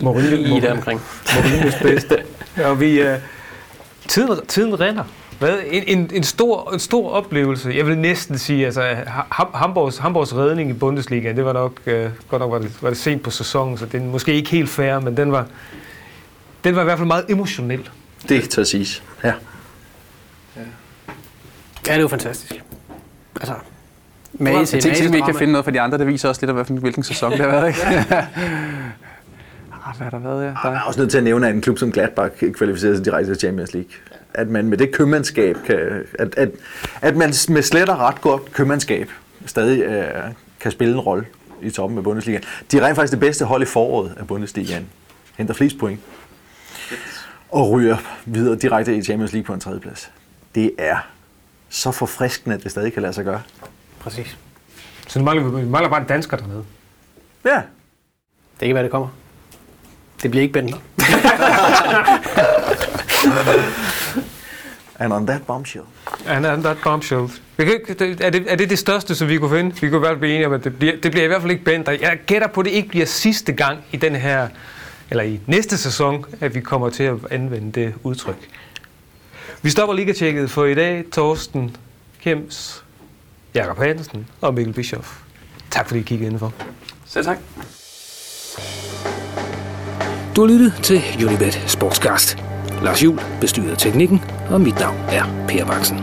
Mourinho, I det omkring. Mourinho's bedste. Ja, og vi, uh, tiden, tiden render. Hvad? En, en, en, stor, en stor oplevelse. Jeg vil næsten sige, altså Ham- Hamburgs, Hamburgs redning i Bundesliga, det var nok, uh, godt nok var det, var det sent på sæsonen, så den måske ikke helt fair, men den var, den var i hvert fald meget emotionel. Det tør siges. Ja. Ja, det er jo fantastisk. Altså, mage Jeg mage at vi ikke kan finde noget for de andre. Det viser også lidt, af, hvilken sæson det har været. Ikke? Hvad har der været? Ja? Der Jeg er også nødt til at nævne, at en klub som Gladbach kvalificerer sig direkte til Champions League. At man med det købmandskab kan... At, at, at man med slet og ret godt købmandskab stadig øh, kan spille en rolle i toppen af Bundesliga. De er rent faktisk det bedste hold i foråret af Bundesligaen. Henter flest point. Og ryger videre direkte i Champions League på en tredjeplads. Det er så forfriskende, at det stadig kan lade sig gøre. Præcis. Så vi mangler, vi mangler bare en dansker dernede. Ja, Det kan være, det kommer. Det bliver ikke Bentner. and on that bombshell. And, and that bombshell. Vi kan ikke, det- er, det, er det det største, som vi kunne finde? Vi kunne i hvert fald blive enige om, at det bliver, det bliver i hvert fald ikke Bender. Jeg gætter på, at det ikke bliver sidste gang i den her eller i næste sæson, at vi kommer til at anvende det udtryk. Vi stopper Liga-tjekket for i dag. Torsten Kems, Jakob Hansen og Mikkel Bischoff. Tak fordi I kiggede indenfor. Selv tak. Du har lyttet til Unibet Sportscast. Lars Jul bestyrer teknikken, og mit navn er Per Baksen.